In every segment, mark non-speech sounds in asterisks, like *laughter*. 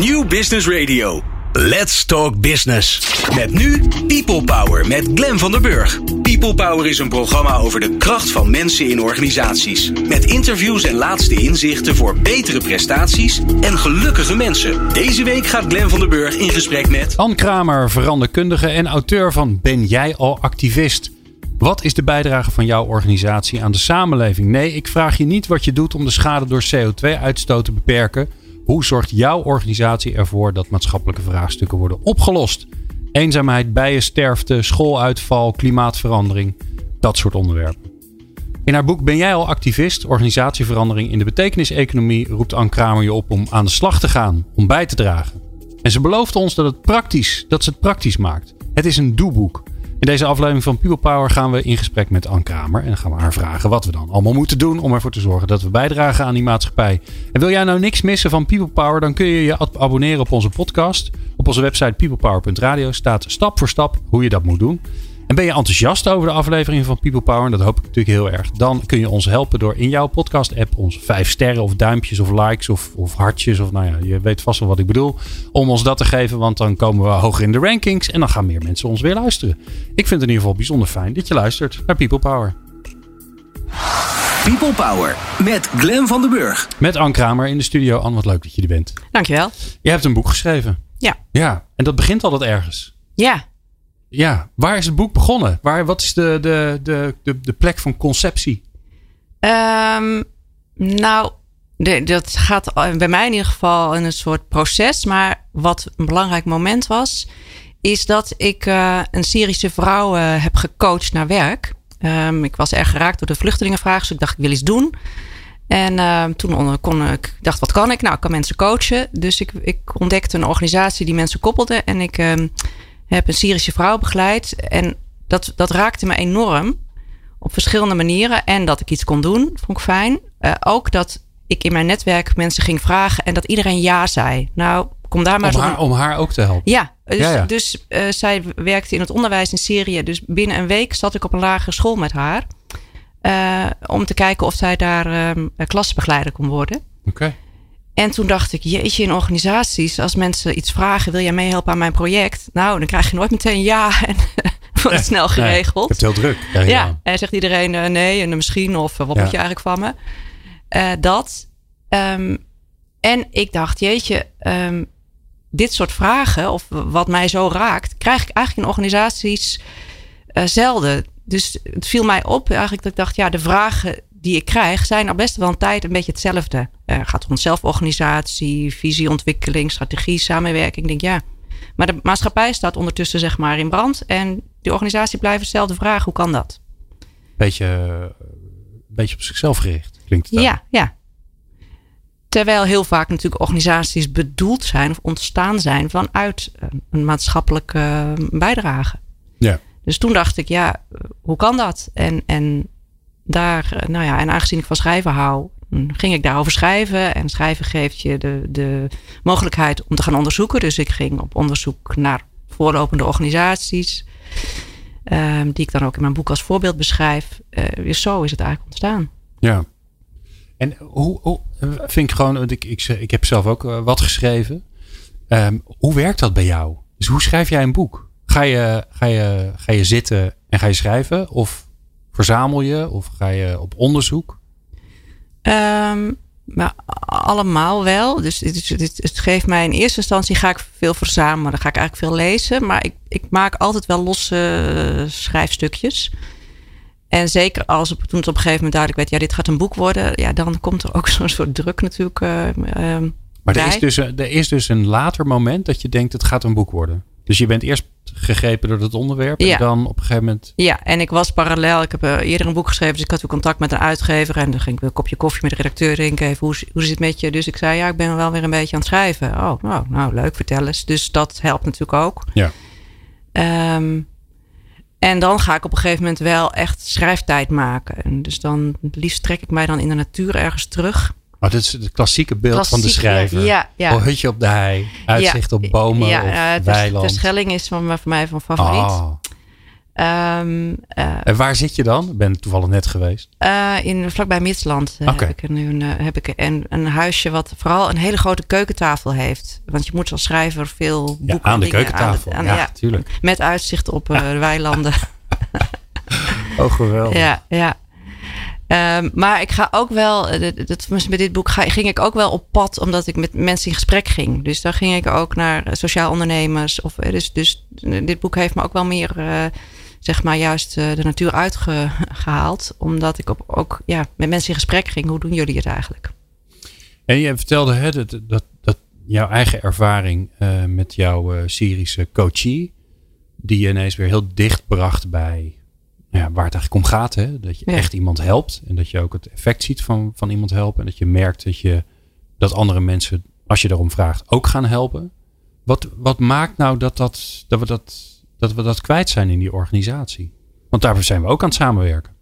New Business Radio. Let's Talk Business. Met nu People Power met Glen van der Burg. People Power is een programma over de kracht van mensen in organisaties. Met interviews en laatste inzichten voor betere prestaties en gelukkige mensen. Deze week gaat Glen van der Burg in gesprek met... Ann Kramer, veranderkundige en auteur van Ben jij al activist? Wat is de bijdrage van jouw organisatie aan de samenleving? Nee, ik vraag je niet wat je doet om de schade door CO2-uitstoot te beperken. Hoe zorgt jouw organisatie ervoor dat maatschappelijke vraagstukken worden opgelost? Eenzaamheid, bijensterfte, schooluitval, klimaatverandering. Dat soort onderwerpen. In haar boek Ben jij al activist? Organisatieverandering in de betekeniseconomie roept Ann Kramer je op om aan de slag te gaan, om bij te dragen. En ze belooft ons dat, het praktisch, dat ze het praktisch maakt. Het is een doeboek. In deze aflevering van People Power gaan we in gesprek met Ann Kramer. En gaan we haar vragen wat we dan allemaal moeten doen om ervoor te zorgen dat we bijdragen aan die maatschappij. En wil jij nou niks missen van People Power, dan kun je je abonneren op onze podcast. Op onze website peoplepower.radio staat stap voor stap hoe je dat moet doen. En ben je enthousiast over de aflevering van People Power? En dat hoop ik natuurlijk heel erg. Dan kun je ons helpen door in jouw podcast-app ons vijf sterren of duimpjes of likes of, of hartjes. Of nou ja, je weet vast wel wat ik bedoel. Om ons dat te geven, want dan komen we hoger in de rankings. En dan gaan meer mensen ons weer luisteren. Ik vind het in ieder geval bijzonder fijn dat je luistert naar People Power. People Power met Glen van den Burg. Met Ann Kramer in de studio. Ann, wat leuk dat je er bent. Dankjewel. Je hebt een boek geschreven. Ja. Ja, en dat begint altijd ergens. Ja. Ja, waar is het boek begonnen? Waar, wat is de, de, de, de, de plek van conceptie? Um, nou, dat gaat bij mij in ieder geval in een soort proces. Maar wat een belangrijk moment was, is dat ik uh, een Syrische vrouw uh, heb gecoacht naar werk. Um, ik was erg geraakt door de vluchtelingenvraag, dus ik dacht ik wil iets doen. En uh, toen kon ik, dacht wat kan ik? Nou, ik kan mensen coachen. Dus ik, ik ontdekte een organisatie die mensen koppelde. En ik heb een Syrische vrouw begeleid. En dat, dat raakte me enorm. Op verschillende manieren. En dat ik iets kon doen, vond ik fijn. Uh, ook dat ik in mijn netwerk mensen ging vragen en dat iedereen ja zei. Nou, kom daar maar om, haar, om haar ook te helpen. Ja, dus, ja, ja. dus uh, zij werkte in het onderwijs in Syrië. Dus binnen een week zat ik op een lagere school met haar. Uh, om te kijken of zij daar um, klasbegeleider kon worden. Oké. Okay. En toen dacht ik, jeetje, in organisaties, als mensen iets vragen, wil jij meehelpen aan mijn project? Nou, dan krijg je nooit meteen ja *laughs* en wordt het snel geregeld. Nee, het heel druk. Ja, ja, en zegt iedereen uh, nee en misschien of uh, wat ja. moet je eigenlijk van me? Uh, dat. Um, en ik dacht, jeetje, um, dit soort vragen of wat mij zo raakt, krijg ik eigenlijk in organisaties zelden. Dus het viel mij op eigenlijk dat ik dacht, ja, de vragen die ik krijg, zijn al best wel een tijd een beetje hetzelfde. Uh, gaat om zelforganisatie, visieontwikkeling, strategie, samenwerking. Ik denk ja. Maar de maatschappij staat ondertussen zeg maar in brand. En die organisatie blijft hetzelfde vragen. Hoe kan dat? Beetje, beetje op zichzelf gericht, klinkt het Ja, ja. Terwijl heel vaak natuurlijk organisaties bedoeld zijn of ontstaan zijn vanuit een maatschappelijke bijdrage. Ja. Dus toen dacht ik, ja, hoe kan dat? En, en daar, nou ja, en aangezien ik van schrijven hou, ging ik daarover schrijven. En schrijven geeft je de, de mogelijkheid om te gaan onderzoeken. Dus ik ging op onderzoek naar voorlopende organisaties. Um, die ik dan ook in mijn boek als voorbeeld beschrijf. Uh, zo is het eigenlijk ontstaan. Ja. En hoe, hoe vind ik gewoon, want ik, ik, ik heb zelf ook wat geschreven. Um, hoe werkt dat bij jou? Dus hoe schrijf jij een boek? Ga je, ga je, ga je zitten en ga je schrijven? Of Verzamel je of ga je op onderzoek? Um, maar allemaal wel. Dus het, het, het, geeft mij in eerste instantie ga ik veel verzamelen. Dan ga ik eigenlijk veel lezen. Maar ik, ik maak altijd wel losse schrijfstukjes. En zeker als het, toen het op een gegeven moment duidelijk werd, ja, dit gaat een boek worden. Ja, dan komt er ook *laughs* zo'n soort druk natuurlijk. Uh, uh, maar er is, dus, er is dus een later moment dat je denkt, het gaat een boek worden. Dus je bent eerst gegrepen door het onderwerp. Ja. En dan op een gegeven moment. Ja, en ik was parallel. Ik heb uh, eerder een boek geschreven. Dus ik had weer contact met een uitgever. En dan ging ik een kopje koffie met de redacteur drinken. Even, hoe, hoe zit het met je? Dus ik zei, ja, ik ben wel weer een beetje aan het schrijven. Oh, nou, nou leuk, vertel eens. Dus dat helpt natuurlijk ook. Ja. Um, en dan ga ik op een gegeven moment wel echt schrijftijd maken. En dus dan liefst trek ik mij dan in de natuur ergens terug. Maar dit is het klassieke beeld van de schrijver. Ja, ja. Oh, hutje op de hei, uitzicht ja, op bomen ja, of uh, weiland. De Schelling is van, voor mij van favoriet. Oh. Um, en waar zit je dan? Ik ben toevallig net geweest. Uh, in, vlakbij Midsland heb ik, een, heb ik een, een huisje wat vooral een hele grote keukentafel heeft. Want je moet als schrijver veel boeken... Ja, aan de keukentafel, aan, ja, natuurlijk. Met uitzicht op de weilanden. *laughs* oh, geweldig. Ja, ja. Um, maar ik ga ook wel, dat, met dit boek ging ik ook wel op pad omdat ik met mensen in gesprek ging. Dus daar ging ik ook naar sociaal ondernemers. Of, dus, dus dit boek heeft me ook wel meer, zeg maar, juist de natuur uitgehaald. Omdat ik op, ook ja, met mensen in gesprek ging. Hoe doen jullie het eigenlijk? En je vertelde hè, dat, dat, jouw eigen ervaring met jouw Syrische coachie, die je ineens weer heel dicht bracht bij ja, waar het eigenlijk om gaat. Hè? Dat je echt iemand helpt. En dat je ook het effect ziet van, van iemand helpen. En dat je merkt dat, je, dat andere mensen, als je daarom vraagt, ook gaan helpen. Wat, wat maakt nou dat, dat, dat, we dat, dat we dat kwijt zijn in die organisatie? Want daarvoor zijn we ook aan het samenwerken.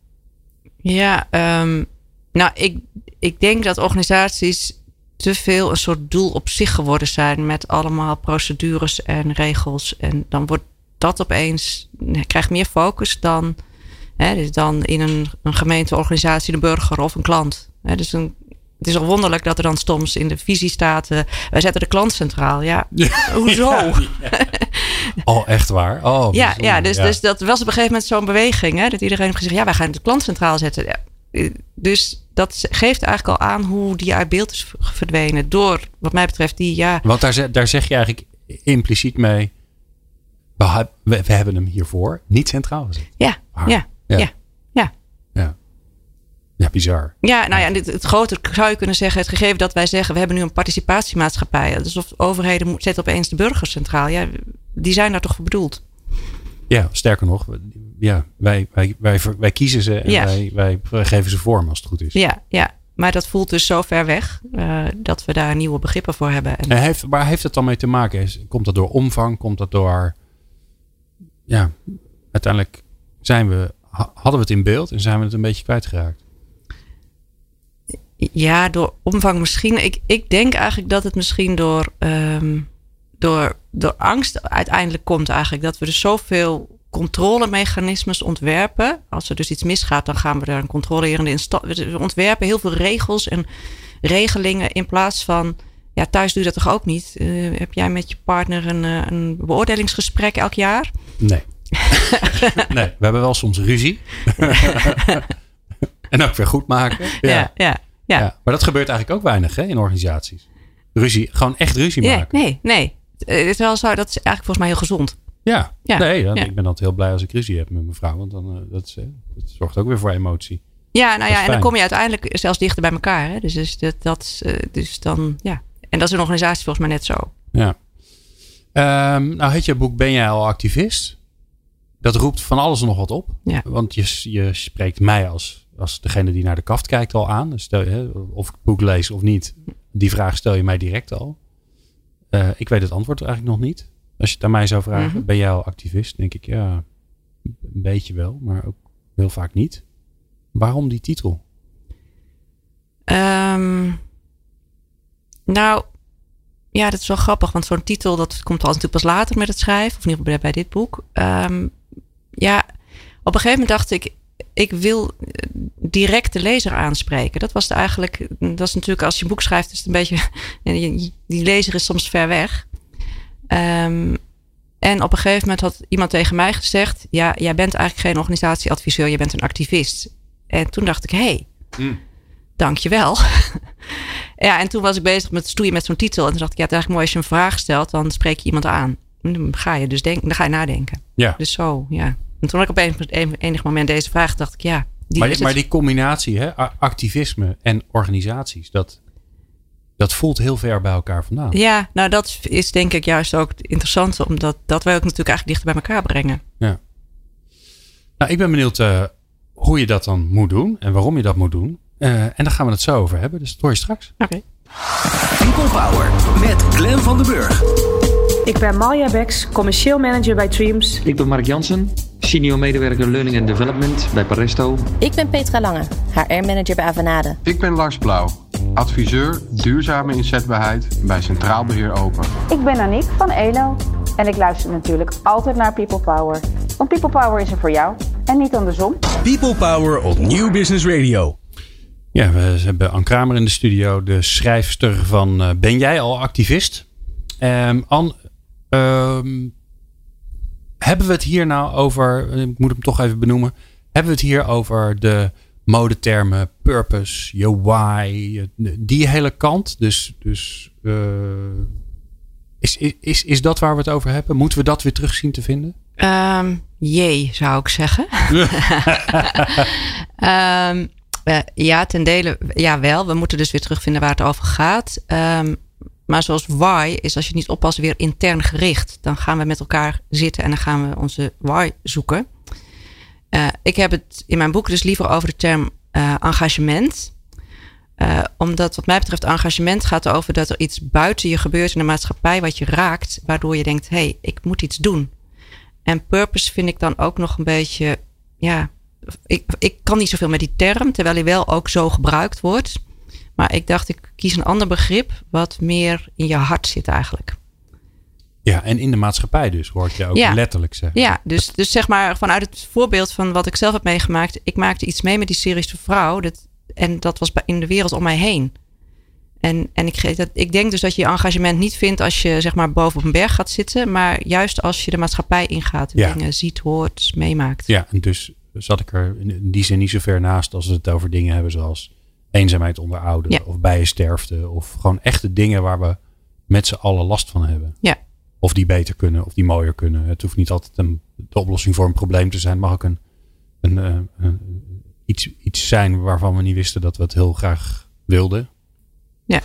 Ja, um, nou, ik, ik denk dat organisaties te veel een soort doel op zich geworden zijn met allemaal procedures en regels. En dan wordt dat opeens, krijgt meer focus dan Hè, dus dan in een, een gemeenteorganisatie de burger of een klant. Hè, dus een, het is al wonderlijk dat er dan soms in de visie staat: uh, wij zetten de klant centraal. Ja, hoezo? *laughs* oh, echt waar? Oh, ja, ja, dus, dus dat was op een gegeven moment zo'n beweging. Hè, dat iedereen heeft gezegd: ja, wij gaan de klant centraal zetten. Dus dat geeft eigenlijk al aan hoe die uit beeld is verdwenen. Door, wat mij betreft, die ja. Want daar, daar zeg je eigenlijk impliciet mee. We, we, hebben hem hiervoor niet centraal gezet. Ja, ja. Ja. ja. Ja. Ja, bizar. Ja, nou ja, het, het grote zou je kunnen zeggen, het gegeven dat wij zeggen, we hebben nu een participatiemaatschappij. Dus of overheden zetten opeens de burgers centraal. Ja, die zijn daar toch voor bedoeld. Ja, sterker nog, ja, wij, wij, wij, wij kiezen ze en wij, wij geven ze vorm als het goed is. Ja, ja. Maar dat voelt dus zo ver weg uh, dat we daar nieuwe begrippen voor hebben. En heeft, waar heeft het dan mee te maken? Komt dat door omvang? Komt dat door. Ja, uiteindelijk zijn we hadden we het in beeld en zijn we het een beetje kwijtgeraakt? Ja, door omvang misschien. Ik, ik denk eigenlijk dat het misschien door, um, door, door angst uiteindelijk komt eigenlijk. Dat we dus zoveel controlemechanismes ontwerpen. Als er dus iets misgaat, dan gaan we daar een controlerende instantie... We ontwerpen heel veel regels en regelingen in plaats van... Ja, thuis doe je dat toch ook niet? Uh, heb jij met je partner een, eh, een beoordelingsgesprek elk jaar? Nee. *laughs* nee, we hebben wel soms ruzie. *laughs* en ook weer goed maken. Ja. Ja, ja, ja. Maar dat gebeurt eigenlijk ook weinig hè, in organisaties. Ruzie, gewoon echt ruzie maken. Nee, nee. Het is wel zo, dat is eigenlijk volgens mij heel gezond. Ja, ja. nee, dan, ik ben altijd heel blij als ik ruzie heb met mijn vrouw. Want dan, uh, dat, dat, zorgt ook weer voor emotie. Ja, nou ja, en dan kom je uiteindelijk zelfs dichter bij elkaar. Hè? Dus, dus, dat, dat, uh, dus dan, ja. En dat is een organisatie volgens mij net zo. Ja. Um, nou, heet je boek Ben jij al activist? Dat roept van alles nog wat op. Ja. Want je, je spreekt mij als, als degene die naar de kaft kijkt al aan. Dus stel je, of ik het boek lees of niet. Die vraag stel je mij direct al. Uh, ik weet het antwoord eigenlijk nog niet. Als je het aan mij zou vragen, mm -hmm. ben jij al activist? denk ik, ja, een beetje wel, maar ook heel vaak niet. Waarom die titel? Um, nou, ja, dat is wel grappig, want zo'n titel dat komt al natuurlijk pas later met het schrijven, of in ieder geval bij dit boek. Um, ja, op een gegeven moment dacht ik, ik wil direct de lezer aanspreken. Dat was eigenlijk, dat is natuurlijk als je een boek schrijft, is het een beetje, *laughs* die lezer is soms ver weg. Um, en op een gegeven moment had iemand tegen mij gezegd: Ja, jij bent eigenlijk geen organisatieadviseur, je bent een activist. En toen dacht ik: Hé, hey, mm. dankjewel. *laughs* ja, en toen was ik bezig met stoeien met zo'n titel. En toen dacht ik: Ja, het is eigenlijk mooi als je een vraag stelt, dan spreek je iemand aan. Dan ga je dus denken, dan ga je nadenken. Ja. Dus zo, ja. En toen ik op een, enig moment deze vraag dacht ik, ja. Die maar, maar die combinatie, hè, activisme en organisaties, dat, dat voelt heel ver bij elkaar vandaan. Ja, nou dat is denk ik juist ook het interessante, omdat dat wij ook natuurlijk eigenlijk dichter bij elkaar brengen. Ja. Nou, ik ben benieuwd uh, hoe je dat dan moet doen en waarom je dat moet doen. Uh, en daar gaan we het zo over hebben, dus dat hoor je straks. Oké. Okay. People Power met Glen van den Burg. Ik ben Malja Beks, commercieel manager bij Dreams. Ik ben Mark Jansen, senior medewerker Learning and Development bij Paresto. Ik ben Petra Lange, HR-manager bij Avanade. Ik ben Lars Blauw, adviseur duurzame inzetbaarheid bij Centraal Beheer Open. Ik ben Aniek van ELO en ik luister natuurlijk altijd naar People Power. Want People Power is er voor jou en niet andersom. People Power op Nieuw Business Radio. Ja, we hebben Ann Kramer in de studio, de schrijfster van eh, Ben jij al activist? Um, Ann, um, hebben we het hier nou over, ik moet hem toch even benoemen, hebben we het hier over de modetermen purpose, your why, die hele kant? Dus, dus uh, is, is, is dat waar we het over hebben? Moeten we dat weer terug zien te vinden? Um, jee, zou ik zeggen. um, *laughs* *laughs* ja, ten dele ja wel. We moeten dus weer terugvinden waar het over gaat. Um, maar zoals why is als je niet oppast weer intern gericht. Dan gaan we met elkaar zitten en dan gaan we onze why zoeken. Uh, ik heb het in mijn boek dus liever over de term uh, engagement. Uh, omdat wat mij betreft engagement gaat over dat er iets buiten je gebeurt in de maatschappij wat je raakt, waardoor je denkt, hé, hey, ik moet iets doen. En purpose vind ik dan ook nog een beetje, ja, ik, ik kan niet zoveel met die term, terwijl hij wel ook zo gebruikt wordt. Maar ik dacht, ik kies een ander begrip wat meer in je hart zit eigenlijk. Ja, en in de maatschappij dus, hoort je ook ja. letterlijk zeggen. Ja, dus, dus zeg maar vanuit het voorbeeld van wat ik zelf heb meegemaakt. Ik maakte iets mee met die series vrouw. Dat, en dat was in de wereld om mij heen. En, en ik, dat, ik denk dus dat je je engagement niet vindt als je zeg maar boven op een berg gaat zitten. Maar juist als je de maatschappij ingaat. En Ja. dingen ziet, hoort, meemaakt. Ja, en dus zat ik er in die zin niet zo ver naast als we het over dingen hebben zoals eenzaamheid onder ouderen Ja. of bijensterfte. Of gewoon echte dingen waar we met z'n allen last van hebben. Ja. Of die beter kunnen of die mooier kunnen. Het hoeft niet altijd een, de oplossing voor een probleem te zijn. Het mag ook een, een, eh, een- iets, iets zijn waarvan we niet wisten dat we het heel graag wilden. Ja.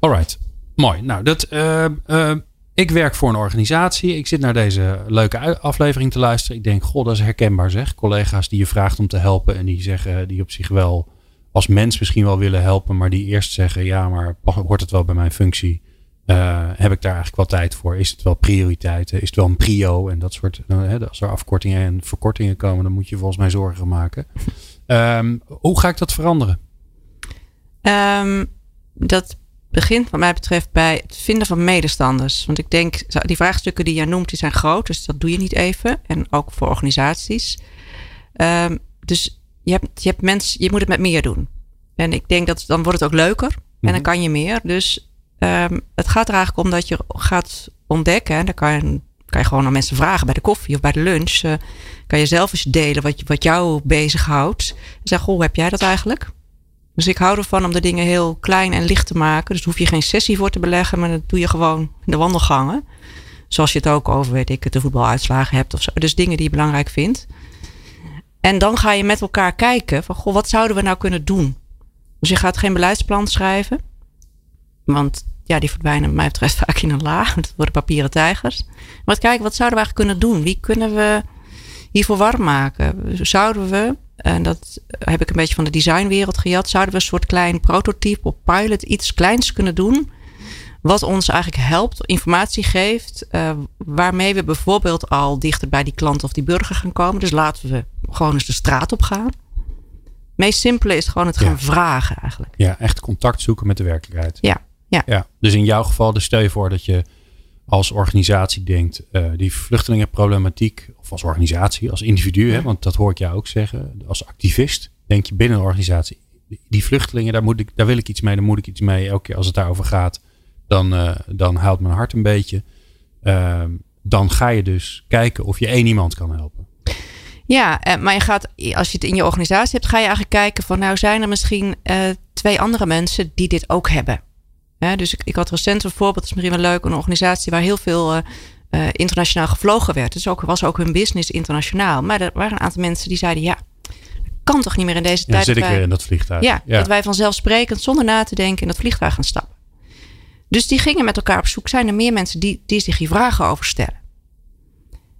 Alright, mooi. Nou, dat, eh, eh, ik werk voor een organisatie. Ik zit naar deze leuke aflevering te luisteren. Ik denk, god, dat is herkenbaar zeg. Collega's die je vraagt om te helpen en die zeggen, die op zich wel als mens misschien wel willen helpen, maar die eerst zeggen, ja, maar hoort het wel bij mijn functie? Eh, heb ik daar eigenlijk wel tijd voor? Is het wel prioriteit? Is het wel een prio? En dat soort, eh, hè, als er afkortingen en verkortingen komen, dan moet je volgens mij zorgen maken. Ehm, hoe ga ik dat veranderen? Ehm, dat begint wat mij betreft bij het vinden van medestanders. Want ik denk, die vraagstukken die jij noemt, die zijn groot. Dus dat doe je niet even. En ook voor organisaties. Ehm, dus je hebt, je hebt mensen, je moet het met meer doen. En ik denk dat dan wordt het ook leuker. En dan kan je meer. Dus ehm, het gaat er eigenlijk om dat je gaat ontdekken. En dan kan je, kan je gewoon aan mensen vragen bij de koffie of bij de lunch. eh, kan je zelf eens delen wat, wat jou bezighoudt. Zeg, goh, hoe heb jij dat eigenlijk? Dus ik hou ervan om de dingen heel klein en licht te maken. Dus hoef je geen sessie voor te beleggen, maar dat doe je gewoon in de wandelgangen. Zoals je het ook over, weet ik, het, de voetbaluitslagen hebt of zo. Dus dingen die je belangrijk vindt. En dan ga je met elkaar kijken van, goh, wat zouden we nou kunnen doen? Dus je gaat geen beleidsplan schrijven. Want ja, die verdwijnen wat mij betreft vaak in een la. *laughs* Dat worden papieren tijgers. Maar kijken, wat zouden we eigenlijk kunnen doen? Wie kunnen we hiervoor warm maken? Zouden we, en dat heb ik een beetje van de designwereld gejat, zouden we een soort klein prototype of pilot iets kleins kunnen doen? Wat ons eigenlijk helpt, informatie geeft, eh, waarmee we bijvoorbeeld al dichter bij die klant of die burger gaan komen. Dus laten we gewoon eens de straat op gaan. Het meest simpele is gewoon het gaan Ja. vragen eigenlijk. Ja, echt contact zoeken met de werkelijkheid. Ja, ja. Ja, dus in jouw geval, dus stel je voor dat je als organisatie denkt, eh, die vluchtelingenproblematiek, of als organisatie, als individu, hè, want dat hoor ik jou ook zeggen, als activist, denk je binnen een organisatie, die vluchtelingen, daar, moet ik, daar wil ik iets mee, daar moet ik iets mee. Elke keer als het daarover gaat, dan, eh, dan haalt mijn hart een beetje. Ehm, dan ga je dus kijken of je één iemand kan helpen. Ja, eh, maar je gaat, als je het in je organisatie hebt, ga je eigenlijk kijken van nou zijn er misschien twee andere mensen die dit ook hebben. Dus ik, ik had recent een voorbeeld, dat is misschien wel leuk, een organisatie waar heel veel eh, eh, internationaal gevlogen werd. Dus ook, was ook hun business internationaal. Maar er waren een aantal mensen die zeiden ja, kan toch niet meer in deze Ja, dan tijd. zit ik wij- weer in dat vliegtuig. ja, dat wij vanzelfsprekend zonder na te denken in dat vliegtuig gaan stappen. Dus die gingen met elkaar op zoek. Zijn er meer mensen die, die zich hier vragen over stellen?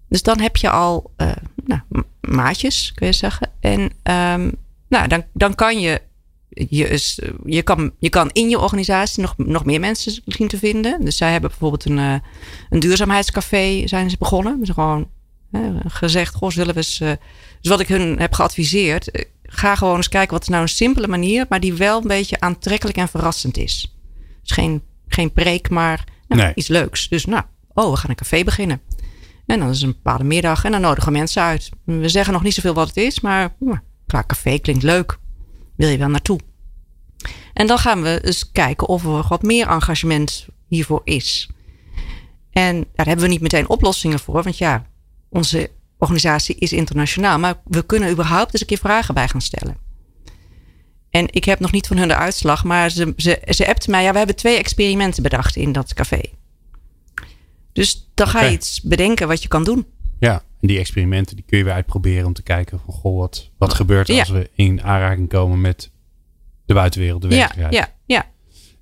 Dus dan heb je al eh, nou, ma- maatjes, kun je zeggen. En ehm, nou, dan, dan kan je, je, is- je, kan, je kan in je organisatie nog, nog meer mensen zien te vinden. Dus zij hebben bijvoorbeeld een, eh, een duurzaamheidscafé zijn ze begonnen. Dus gewoon hè, gezegd, goh, zullen we eens... eh, dus wat ik hun heb geadviseerd, eh, ga gewoon eens kijken wat is nou een simpele manier, maar die wel een beetje aantrekkelijk en verrassend is. Dus geen, geen preek, maar nou, Nee. iets leuks. Dus nou, oh, we gaan een café beginnen. En dan is het een bepaalde middag en dan nodigen we mensen uit. We zeggen nog niet zoveel wat het is, maar klaar café klinkt leuk. Wil je wel naartoe? En dan gaan we eens kijken of er wat meer engagement hiervoor is. En daar hebben we niet meteen oplossingen voor, want ja, onze organisatie is internationaal. Maar we kunnen überhaupt eens een keer vragen bij gaan stellen. En ik heb nog niet van hun de uitslag, maar ze, ze, ze appte mij. Ja, we hebben twee experimenten bedacht in dat café. Dus dan ga je iets bedenken wat je kan doen. Ja, en die experimenten die kun je weer uitproberen om te kijken van goh, wat, wat gebeurt er als we in aanraking komen met de buitenwereld, de Ja, werkelijkheid. ja, ja.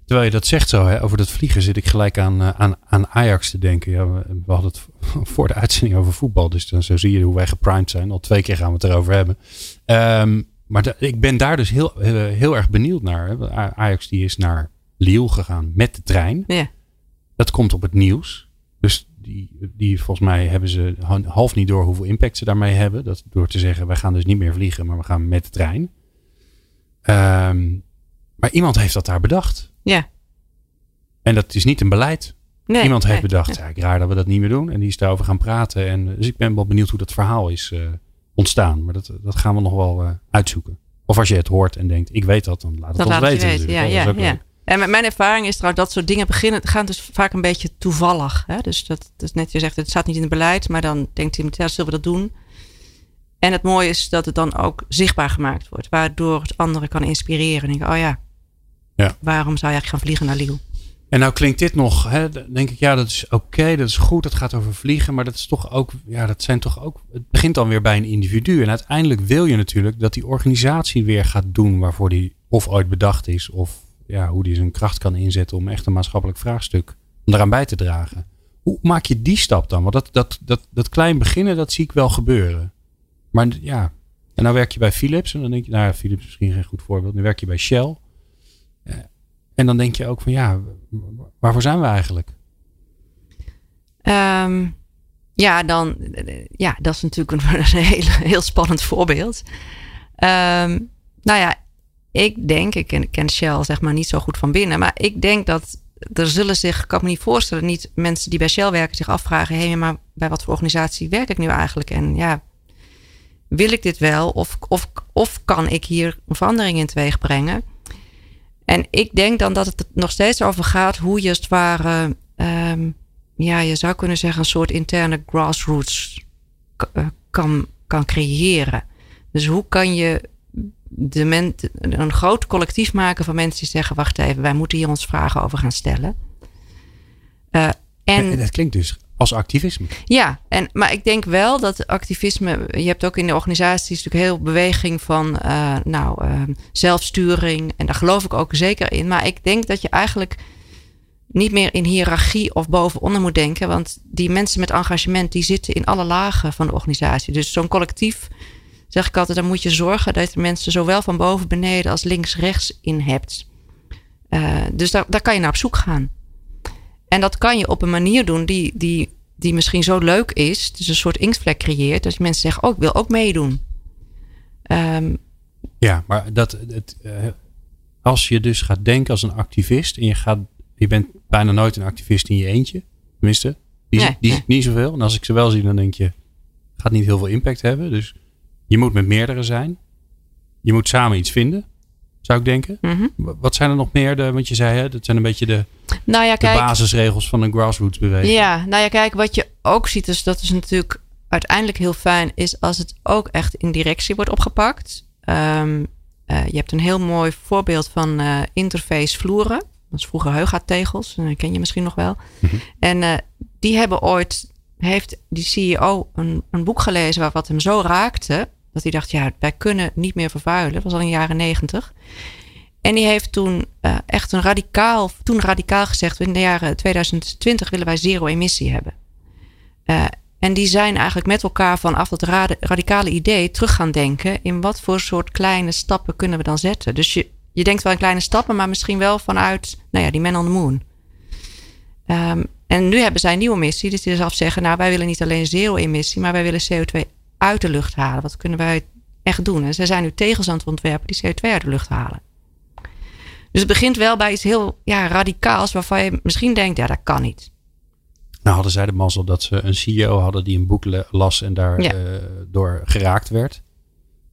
Terwijl je dat zegt zo, hè, over dat vliegen zit ik gelijk aan, eh, aan, aan Ajax te denken. Ja, we, we hadden het *laughs* voor de uitzending over voetbal, dus dan zo zie je hoe wij geprimed zijn. Al twee keer gaan we het erover hebben. Ehm, maar ik ben daar dus heel, eh, heel erg benieuwd naar. Hè. Ajax die is naar Lille gegaan met de trein. ja. Dat komt op het nieuws. Dus die, die volgens mij hebben ze ha- half niet door hoeveel impact ze daarmee hebben. Dat door te zeggen, wij gaan dus niet meer vliegen, maar we gaan met de trein. Ehm, maar iemand heeft dat daar bedacht. ja. En dat is niet een beleid. Nee, iemand heeft nee, bedacht, ja, ik raar dat we dat niet meer doen. En die is daarover gaan praten. En, dus ik ben wel benieuwd hoe dat verhaal is eh, ontstaan. Maar dat, dat gaan we nog wel eh, uitzoeken. Of als je het hoort en denkt, ik weet dat, dan laat het Dat ons laat weten. Ja, ja, ja. En met mijn ervaring is trouwens dat soort dingen beginnen, gaan dus vaak een beetje toevallig. Hè? Dus dat, dat is net je zegt, het staat niet in het beleid, maar dan denkt iemand, ja, zullen we dat doen? En het mooie is dat het dan ook zichtbaar gemaakt wordt, waardoor het anderen kan inspireren. En denken, oh ja, Ja. waarom zou je eigenlijk gaan vliegen naar Lille? En nou klinkt dit nog, hè, denk ik, ja, dat is oké, dat is goed, dat gaat over vliegen, maar dat is toch ook, ja, dat zijn toch ook, het begint dan weer bij een individu. En uiteindelijk wil je natuurlijk dat die organisatie weer gaat doen waarvoor die of ooit bedacht is, of ja, hoe die zijn kracht kan inzetten om echt een maatschappelijk vraagstuk, om daaraan bij te dragen. Hoe maak je die stap dan? Want dat, dat, dat, dat klein beginnen, dat zie ik wel gebeuren. Maar ja, en nou werk je bij Philips en dan denk je, nou ja, Philips is misschien geen goed voorbeeld, nu werk je bij Shell. Eh, En dan denk je ook van ja, waarvoor zijn we eigenlijk? Ehm, ja, dan, ja, dat is natuurlijk een, *laughs* heel, heel spannend voorbeeld. Ehm, nou ja, ik denk, ik ken, Shell zeg maar niet zo goed van binnen, maar ik denk dat er zullen zich, ik kan me niet voorstellen, niet mensen die bij Shell werken zich afvragen, hé, maar bij wat voor organisatie werk ik nu eigenlijk? En ja, wil ik dit wel? Of, of, of kan ik hier een verandering in teweeg brengen? En ik denk dan dat het nog steeds over gaat hoe je het ware, ehm, ja, je zou kunnen zeggen, een soort interne grassroots eh, kan, kan creëren. Dus hoe kan je de men, een groot collectief maken van mensen die zeggen: wacht even, wij moeten hier ons vragen over gaan stellen. Eh, en En dat klinkt dus als activisme. ja, en, maar ik denk wel dat activisme. Je hebt ook in de organisaties natuurlijk heel beweging van eh, nou, eh, zelfsturing. En daar geloof ik ook zeker in. Maar ik denk dat je eigenlijk niet meer in hiërarchie of bovenonder moet denken. Want die mensen met engagement die zitten in alle lagen van de organisatie. Dus zo'n collectief, zeg ik altijd, dan moet je zorgen dat je mensen zowel van boven beneden als links rechts in hebt. Eh, dus daar, daar kan je naar op zoek gaan. En dat kan je op een manier doen die, die, die misschien zo leuk is. Dus een soort inktvlek creëert. Dat mensen zeggen, oh, ik wil ook meedoen. Ehm, Ja, maar dat, het, eh, als je dus gaat denken als een activist en je, gaat, je bent bijna nooit een activist in je eentje. Tenminste, die, Nee, die nee. ziet niet zoveel. En als ik ze wel zie, dan denk je, gaat niet heel veel impact hebben. Dus je moet met meerdere zijn. Je moet samen iets vinden, zou ik denken. mhm. Wat zijn er nog meer? De, want je zei, hè, dat zijn een beetje de, Nou ja, de kijk. basisregels van een grassroots beweging. Ja, nou ja, kijk, wat je ook ziet, dus dat is natuurlijk uiteindelijk heel fijn, is als het ook echt in directie wordt opgepakt. Ehm, eh, je hebt een heel mooi voorbeeld van eh, interface vloeren. Dat is vroeger Heuga-tegels, dat ken je misschien nog wel. En eh, die hebben ooit, heeft die CEO een, een boek gelezen waar wat hem zo raakte, dat hij dacht, ja, wij kunnen niet meer vervuilen. Dat was al in de jaren negentig. En die heeft toen eh, echt een radicaal, toen radicaal gezegd, in de jaren 2020 willen wij zero emissie hebben. Eh, en die zijn eigenlijk met elkaar vanaf dat radicale idee terug gaan denken in wat voor soort kleine stappen kunnen we dan zetten. Dus je, je denkt wel in kleine stappen, maar misschien wel vanuit, nou ja, die man on the moon. Ehm, en nu hebben zij een nieuwe missie, dus die zelf zeggen, nou wij willen niet alleen zero emissie, maar wij willen CO2 uit de lucht halen. Wat kunnen wij echt doen? En zij zijn nu tegels aan het ontwerpen die CO2 uit de lucht halen. Dus het begint wel bij iets heel ja, radicaals waarvan je misschien denkt, ja, dat kan niet. Nou hadden zij de mazzel dat ze een CEO hadden die een boek las en daar Ja. eh, door geraakt werd.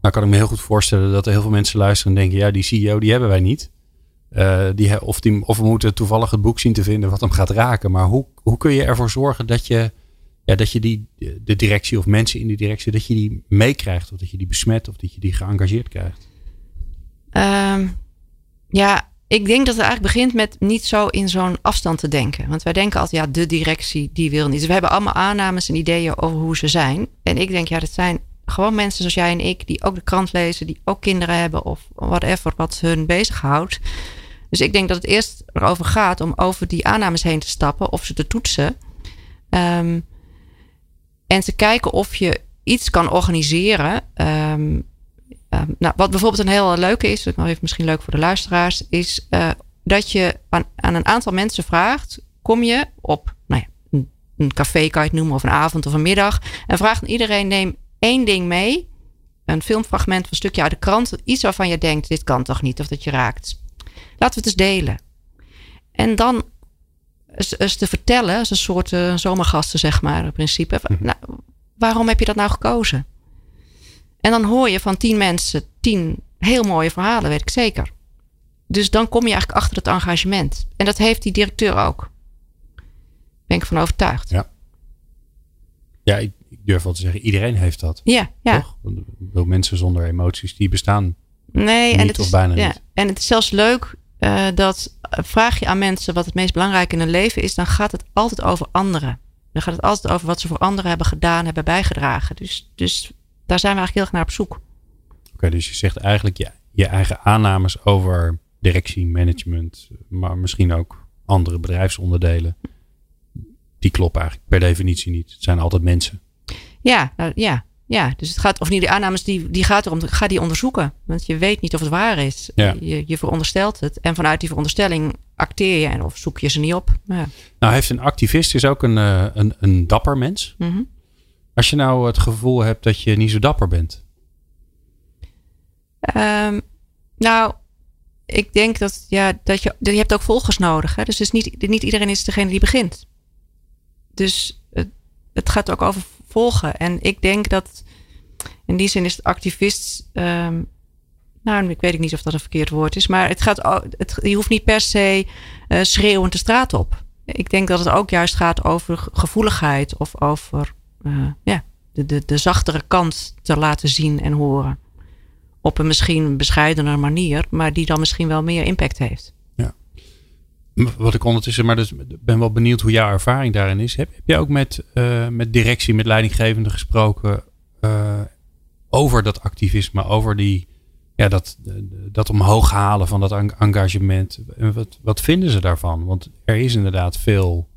Nou kan ik me heel goed voorstellen dat er heel veel mensen luisteren en denken, ja die CEO die hebben wij niet. Eh, die, of, die, of we moeten toevallig het boek zien te vinden wat hem gaat raken. Maar hoe, hoe kun je ervoor zorgen dat je, ja, dat je die, de directie of mensen in die directie, dat je die meekrijgt of dat je die besmet of dat je die geëngageerd krijgt? Ehm, ja, ik denk dat het eigenlijk begint met niet zo in zo'n afstand te denken. Want wij denken altijd, ja, de directie die wil niet. Dus we hebben allemaal aannames en ideeën over hoe ze zijn. En ik denk, ja, dat zijn gewoon mensen zoals jij en ik, die ook de krant lezen, die ook kinderen hebben of whatever wat hun bezighoudt. Dus ik denk dat het eerst erover gaat om over die aannames heen te stappen of ze te toetsen. Ehm, en te kijken of je iets kan organiseren. Ehm, Ehm, nou, wat bijvoorbeeld een heel leuke is, dat is misschien leuk voor de luisteraars, is eh, dat je aan, een aantal mensen vraagt: kom je op nou ja, een, café, kan je het noemen, of een avond of een middag, en vraagt iedereen: neem één ding mee, een filmfragment een stukje uit de krant, iets waarvan je denkt: dit kan toch niet, of dat je raakt. Laten we het eens delen. En dan eens te vertellen, als een soort eh, zomergasten, zeg maar, in principe. van, nou, waarom heb je dat nou gekozen? En dan hoor je van tien mensen tien heel mooie verhalen, weet ik zeker. Dus dan kom je eigenlijk achter het engagement. En dat heeft die directeur ook. Ben ik van overtuigd. Ja. Ja, ik, ik durf wel te zeggen, iedereen heeft dat. Ja, ja. Toch? Mensen zonder emoties, die bestaan. Nee, en het of is, bijna ja. niet. En het is zelfs leuk eh, dat eh, vraag je aan mensen wat het meest belangrijk in hun leven is, dan gaat het altijd over anderen. Dan gaat het altijd over wat ze voor anderen hebben gedaan, hebben bijgedragen. Dus, dus daar zijn we eigenlijk heel erg naar op zoek. Oké, dus je zegt eigenlijk je, je eigen aannames over directie, management, maar misschien ook andere bedrijfsonderdelen. Die kloppen eigenlijk per definitie niet. Het zijn altijd mensen. Ja, nou, ja, ja. Dus het gaat, of niet de aannames, die, die gaat erom, ga die onderzoeken. Want je weet niet of het waar is. Ja. Je, je veronderstelt het. En vanuit die veronderstelling acteer je en of zoek je ze niet op. Ja. Nou, heeft een activist is ook een, eh, een, een dapper mens. Mhm. Als je nou het gevoel hebt dat je niet zo dapper bent. Ehm, nou, ik denk dat, ja, dat je, je hebt ook volgers nodig. Hè? Dus is niet, niet iedereen is degene die begint. Dus het, het gaat ook over volgen. En ik denk dat in die zin is het activist. ehm, nou, ik weet niet of dat een verkeerd woord is. Maar het gaat, het, je hoeft niet per se eh, schreeuwend de straat op. Ik denk dat het ook juist gaat over ge- gevoeligheid. Of over eh, ja, de, de, de zachtere kant te laten zien en horen op een misschien bescheidener manier, maar die dan misschien wel meer impact heeft. Wat ik ondertussen, maar dus ben wel benieuwd hoe jouw ervaring daarin is. Heb, heb je ook met, eh, met directie, met leidinggevenden gesproken eh, over dat activisme, over die, ja, dat, dat omhoog halen van dat en- engagement? En wat, wat vinden ze daarvan? Want er is inderdaad veel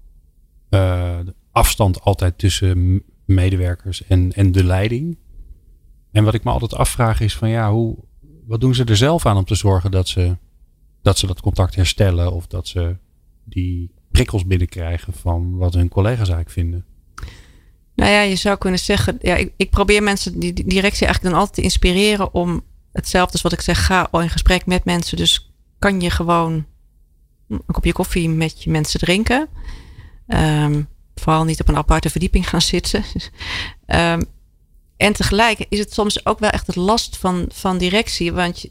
eh, afstand altijd tussen medewerkers en, en de leiding. En wat ik me altijd afvraag is van ja, hoe, wat doen ze er zelf aan om te zorgen dat ze dat ze dat contact herstellen of dat ze die prikkels binnenkrijgen van wat hun collega's eigenlijk vinden. Nou ja, je zou kunnen zeggen, ja, ik, ik probeer mensen, die, directie eigenlijk dan altijd te inspireren om hetzelfde als wat ik zeg, ga in gesprek met mensen. Dus kan je gewoon een kopje koffie met je mensen drinken. Ehm, vooral niet op een aparte verdieping gaan zitten. *laughs* Ehm, en tegelijk is het soms ook wel echt het last van, van directie. Want je-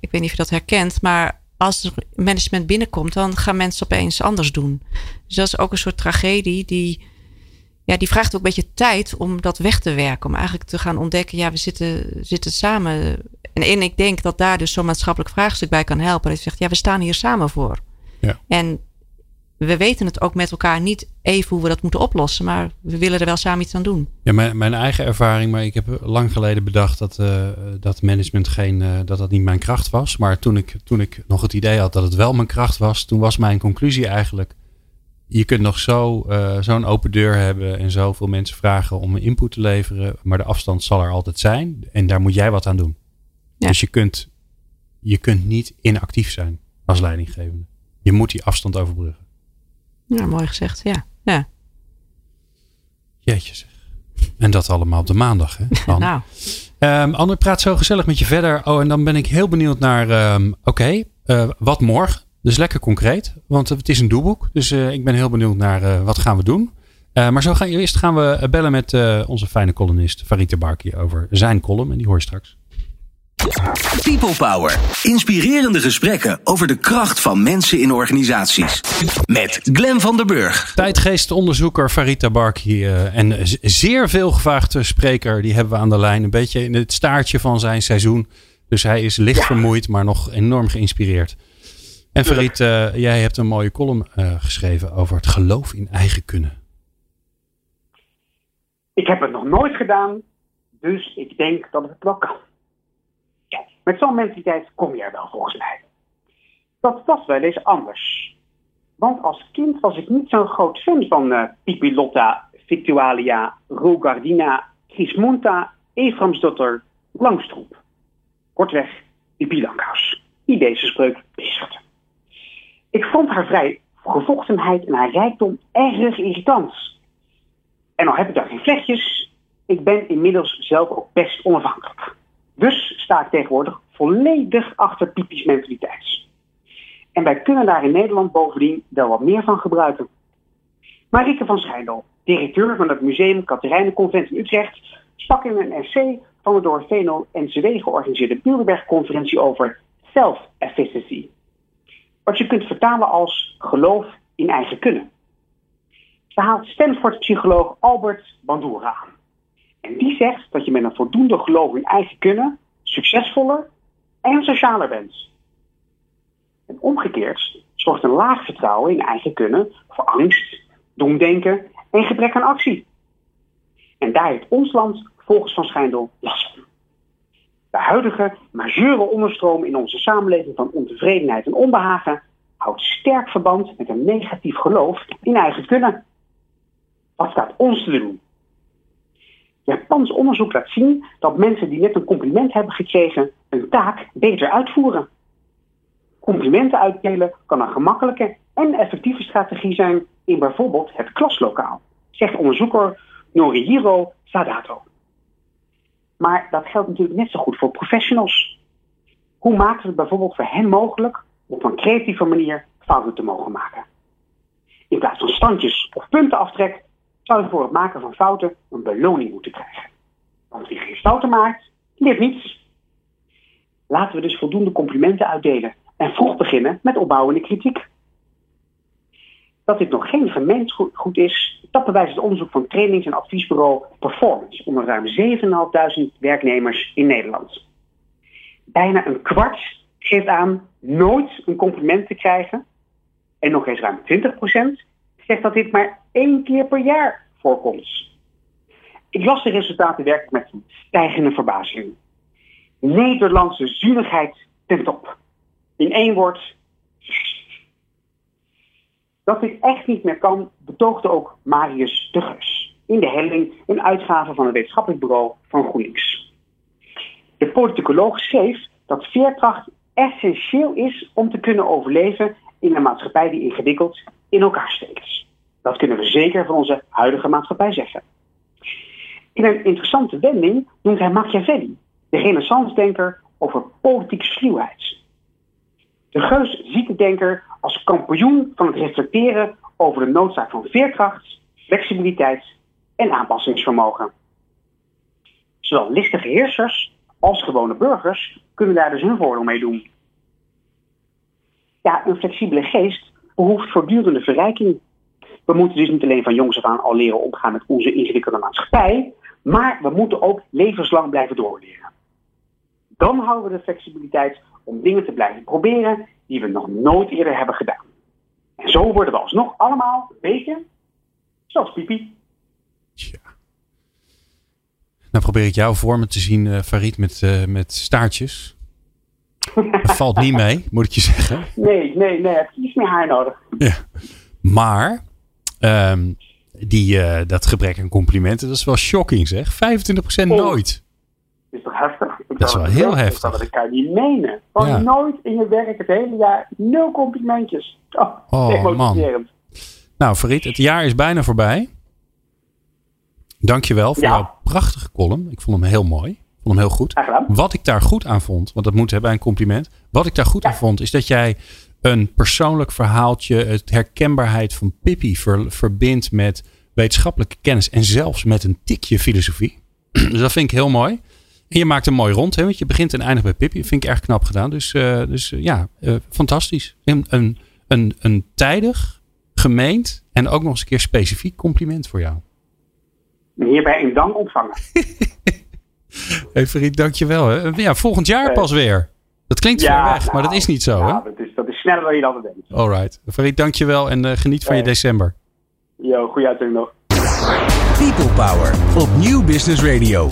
ik weet niet of je dat herkent, maar als er management binnenkomt, dan gaan mensen opeens anders doen. Dus dat is ook een soort tragedie die, ja, die vraagt ook een beetje tijd om dat weg te werken. Om eigenlijk te gaan ontdekken, ja, we zitten, zitten samen. En, en ik denk dat daar dus zo'n maatschappelijk vraagstuk bij kan helpen. Dat je zegt, ja, we staan hier samen voor. Ja. En we weten het ook met elkaar niet even hoe we dat moeten oplossen. Maar we willen er wel samen iets aan doen. Ja, mijn, mijn eigen ervaring, maar ik heb lang geleden bedacht dat, eh, dat management geen, eh, dat dat niet mijn kracht was. Maar toen ik, toen ik nog het idee had dat het wel mijn kracht was, toen was mijn conclusie eigenlijk. Je kunt nog zo, eh, zo'n open deur hebben en zoveel mensen vragen om een input te leveren. Maar de afstand zal er altijd zijn. En daar moet jij wat aan doen. Ja. Dus je kunt, je kunt niet inactief zijn als leidinggevende. Je moet die afstand overbruggen. Ja, mooi gezegd. Ja. ja. Jeetje zeg. En dat allemaal op de maandag, hè? *laughs* Nou, Ehm, Anne, ik praat zo gezellig met je verder. Oh, en dan ben ik heel benieuwd naar, ehm, oké, eh, wat morgen? Dus lekker concreet, want het is een doelboek. Dus eh, ik ben heel benieuwd naar eh, wat gaan we doen. Uh, maar zo gaan, eerst gaan we bellen met uh, onze fijne columnist Farid Barki over zijn column. En die hoor je straks. People Power. Inspirerende gesprekken over de kracht van mensen in organisaties. Met Glen van der Burg. Tijdgeestonderzoeker Farita Barki uh, en zeer veelgevraagde spreker. Die hebben we aan de lijn. Een beetje in het staartje van zijn seizoen. Dus hij is licht vermoeid, maar nog enorm geïnspireerd. En Farid, uh, jij hebt een mooie column uh, geschreven over het geloof in eigen kunnen. Ik heb het nog nooit gedaan, dus ik denk dat het wel kan. Met zo'n mentaliteit kom je er wel volgens mij. Dat was wel eens anders. Want als kind was ik niet zo'n groot fan van uh, Pipilotta, Victualia, Rogardina, Gismonta, Eframsdotter, Langstroep. Kortweg, Pipi die deze spreuk. Ik vond haar vrij gevochtenheid en haar rijkdom erg irritant. En al heb ik daar geen vlechtjes, ik ben inmiddels zelf ook best onafhankelijk. Dus sta ik tegenwoordig volledig achter Pipi's mentaliteit. En wij kunnen daar in Nederland bovendien wel wat meer van gebruiken. Marieke van Schijndel, directeur van het Museum Katerijnenconvent in Utrecht, sprak in een essay van de door Veno NCW georganiseerde Bilderberg-conferentie over self-efficacy. Wat je kunt vertalen als geloof in eigen kunnen. Ze haalt Stanford-psycholoog Albert Bandura aan. En die zegt dat je met een voldoende geloof in eigen kunnen succesvoller en socialer bent. En omgekeerd zorgt een laag vertrouwen in eigen kunnen voor angst, doemdenken en gebrek aan actie. En daar heeft ons land volgens Van Schijndel last van. De huidige majeure onderstroom in onze samenleving van ontevredenheid en onbehagen houdt sterk verband met een negatief geloof in eigen kunnen. Wat staat ons te doen? Japans onderzoek laat zien dat mensen die net een compliment hebben gekregen een taak beter uitvoeren. Complimenten uitdelen kan een gemakkelijke en effectieve strategie zijn in bijvoorbeeld het klaslokaal, zegt onderzoeker Norihiro Sadato. Maar dat geldt natuurlijk net zo goed voor professionals. Hoe maken het bijvoorbeeld voor hen mogelijk op een creatieve manier fouten te mogen maken? In plaats van standjes of puntenaftrek zou je voor het maken van fouten een beloning moeten krijgen. Want wie geen fouten maakt, leert niets. Laten we dus voldoende complimenten uitdelen en vroeg beginnen met opbouwende kritiek. Dat dit nog geen gemeengoed is, dat bewijst het onderzoek van trainings- en adviesbureau Performance onder ruim 7.500 werknemers in Nederland. Bijna een kwart geeft aan nooit een compliment te krijgen. En nog eens ruim 20% zegt dat dit maar één keer per jaar voorkomt. Ik las de resultaten werkelijk met stijgende verbazing. Nederlandse zuinigheid ten top. In één woord. Dat dit echt niet meer kan, betoogde ook Marius de Geus. In de helling een uitgave van het wetenschappelijk bureau van GroenLinks. De politicoloog schreef dat veerkracht essentieel is om te kunnen overleven in een maatschappij die ingewikkeld in elkaar steekt. Dat kunnen we zeker van onze huidige maatschappij zeggen. In een interessante wending noemt hij Machiavelli, de renaissance-denker over politieke sluwheid. De Geus ziet de denker als kampioen van het reflecteren over de noodzaak van veerkracht, flexibiliteit en aanpassingsvermogen. Zowel listige heersers als gewone burgers kunnen daar dus hun voordeel mee doen. Ja, een flexibele geest behoeft voortdurende verrijking we moeten dus niet alleen van jongs af aan al leren omgaan met onze ingewikkelde maatschappij, maar we moeten ook levenslang blijven doorleren. Dan houden we de flexibiliteit om dingen te blijven proberen die we nog nooit eerder hebben gedaan. En zo worden we alsnog allemaal een beetje zoals Pipi. Tja. Nou probeer ik jouw vormen te zien, uh, Farid, met, uh, met staartjes. *laughs* Dat valt niet mee, moet ik je zeggen. Nee, nee, nee. Heb je iets meer haar nodig. Ja. Maar Um, die, uh, dat gebrek aan complimenten, dat is wel shocking zeg. 25% nooit. Dat is toch heftig? Ik dat is wel heel heftig. Dat kan je niet menen. Gewoon ja. nooit in je werk het hele jaar nul complimentjes. Oh, oh man. Nou Farid, het jaar is bijna voorbij. Dankjewel voor ja. jouw prachtige column. Ik vond hem heel mooi. Ik vond hem heel goed. Wat ik daar goed aan vond, want dat moet hebben bij een compliment. Wat ik daar goed ja. aan vond, is dat jij een persoonlijk verhaaltje, het herkenbaarheid van Pippi ver, verbindt met wetenschappelijke kennis en zelfs met een tikje filosofie. *clears throat* dus dat vind ik heel mooi. En je maakt een mooi rond, hè, want je begint en eindigt bij Pippi. Dat vind ik erg knap gedaan. Dus, uh, dus uh, ja, uh, fantastisch. Een, een, een, een tijdig, gemeend en ook nog eens een keer specifiek compliment voor jou. Hierbij in dank ontvangen. *laughs* hey Fried, dankjewel. Hè. Ja, volgend jaar pas weer. Dat klinkt ja, ver weg, nou, maar dat is niet zo, ja, hè? Dat is, dat is sneller dan je dat denkt. Alright. Farid, dankjewel en uh, geniet van je december. Yo, goeie uitzending nog. People Power op Nieuw Business Radio.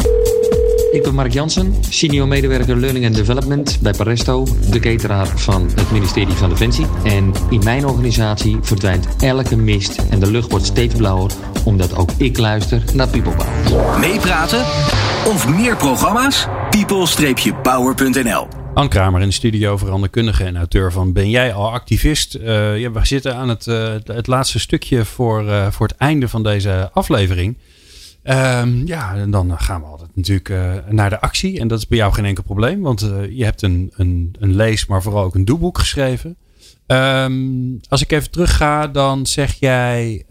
Ik ben Mark Jansen, senior medewerker Learning and Development bij Paresto, de cateraar van het ministerie van Defensie. En in mijn organisatie verdwijnt elke mist en de lucht wordt steeds blauwer, omdat ook ik luister naar People Power. Meepraten of meer programma's? people-power.nl Ann Kramer in de studio, veranderkundige en auteur van Ben jij al activist? Ja, we zitten aan het, uh, het laatste stukje voor, uh, voor het einde van deze aflevering. Um, ja, en dan gaan we altijd natuurlijk naar de actie. En dat is bij jou geen enkel probleem, want je hebt een, een, een lees, maar vooral ook een doelboek geschreven. Um, als ik even terugga, dan zeg jij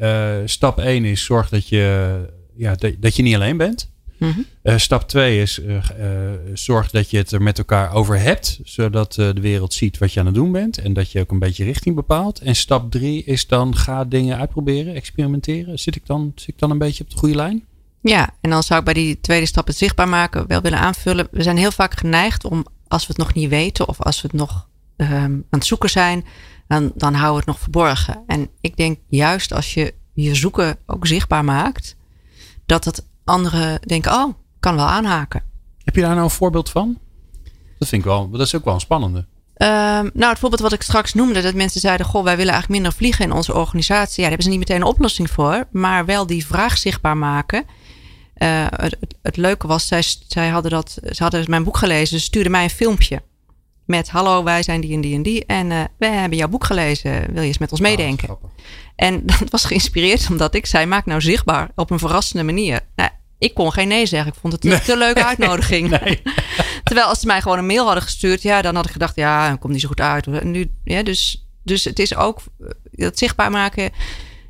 stap 1 is zorg dat je, ja, dat je niet alleen bent. Mm -hmm. uh, stap 2 is uh, uh, zorg dat je het er met elkaar over hebt, zodat de wereld ziet wat je aan het doen bent en dat je ook een beetje richting bepaalt. En stap 3 is dan ga dingen uitproberen, experimenteren. Zit ik, dan, zit ik dan een beetje op de goede lijn? Ja, en dan zou ik bij die tweede stap het zichtbaar maken wel willen aanvullen. We zijn heel vaak geneigd om, als we het nog niet weten of als we het nog um, aan het zoeken zijn, dan, dan houden we het nog verborgen. En ik denk juist als je je zoeken ook zichtbaar maakt, dat het anderen denken, oh, kan wel aanhaken. Heb je daar nou een voorbeeld van? Dat vind ik wel, dat is ook wel een spannende. Um, nou, het voorbeeld wat ik straks noemde, dat mensen zeiden: Goh, wij willen eigenlijk minder vliegen in onze organisatie. Ja, daar hebben ze niet meteen een oplossing voor, maar wel die vraag zichtbaar maken. Uh, het, het, leuke was, zij, zij hadden dat, ze hadden mijn boek gelezen, ze stuurden mij een filmpje. Met hallo, wij zijn die en die en die. En uh, wij hebben jouw boek gelezen. Wil je eens met ons meedenken? Oh, en *laughs* dat was geïnspireerd omdat ik zei: maak nou zichtbaar op een verrassende manier. Nou, ik kon geen nee zeggen. Ik vond het een nee. te leuke uitnodiging. *laughs* Nee. *laughs* Terwijl als ze mij gewoon een mail hadden gestuurd, ja, dan had ik gedacht, ja, komt niet zo goed uit. En nu, ja, dus, dus het is ook dat zichtbaar maken, dat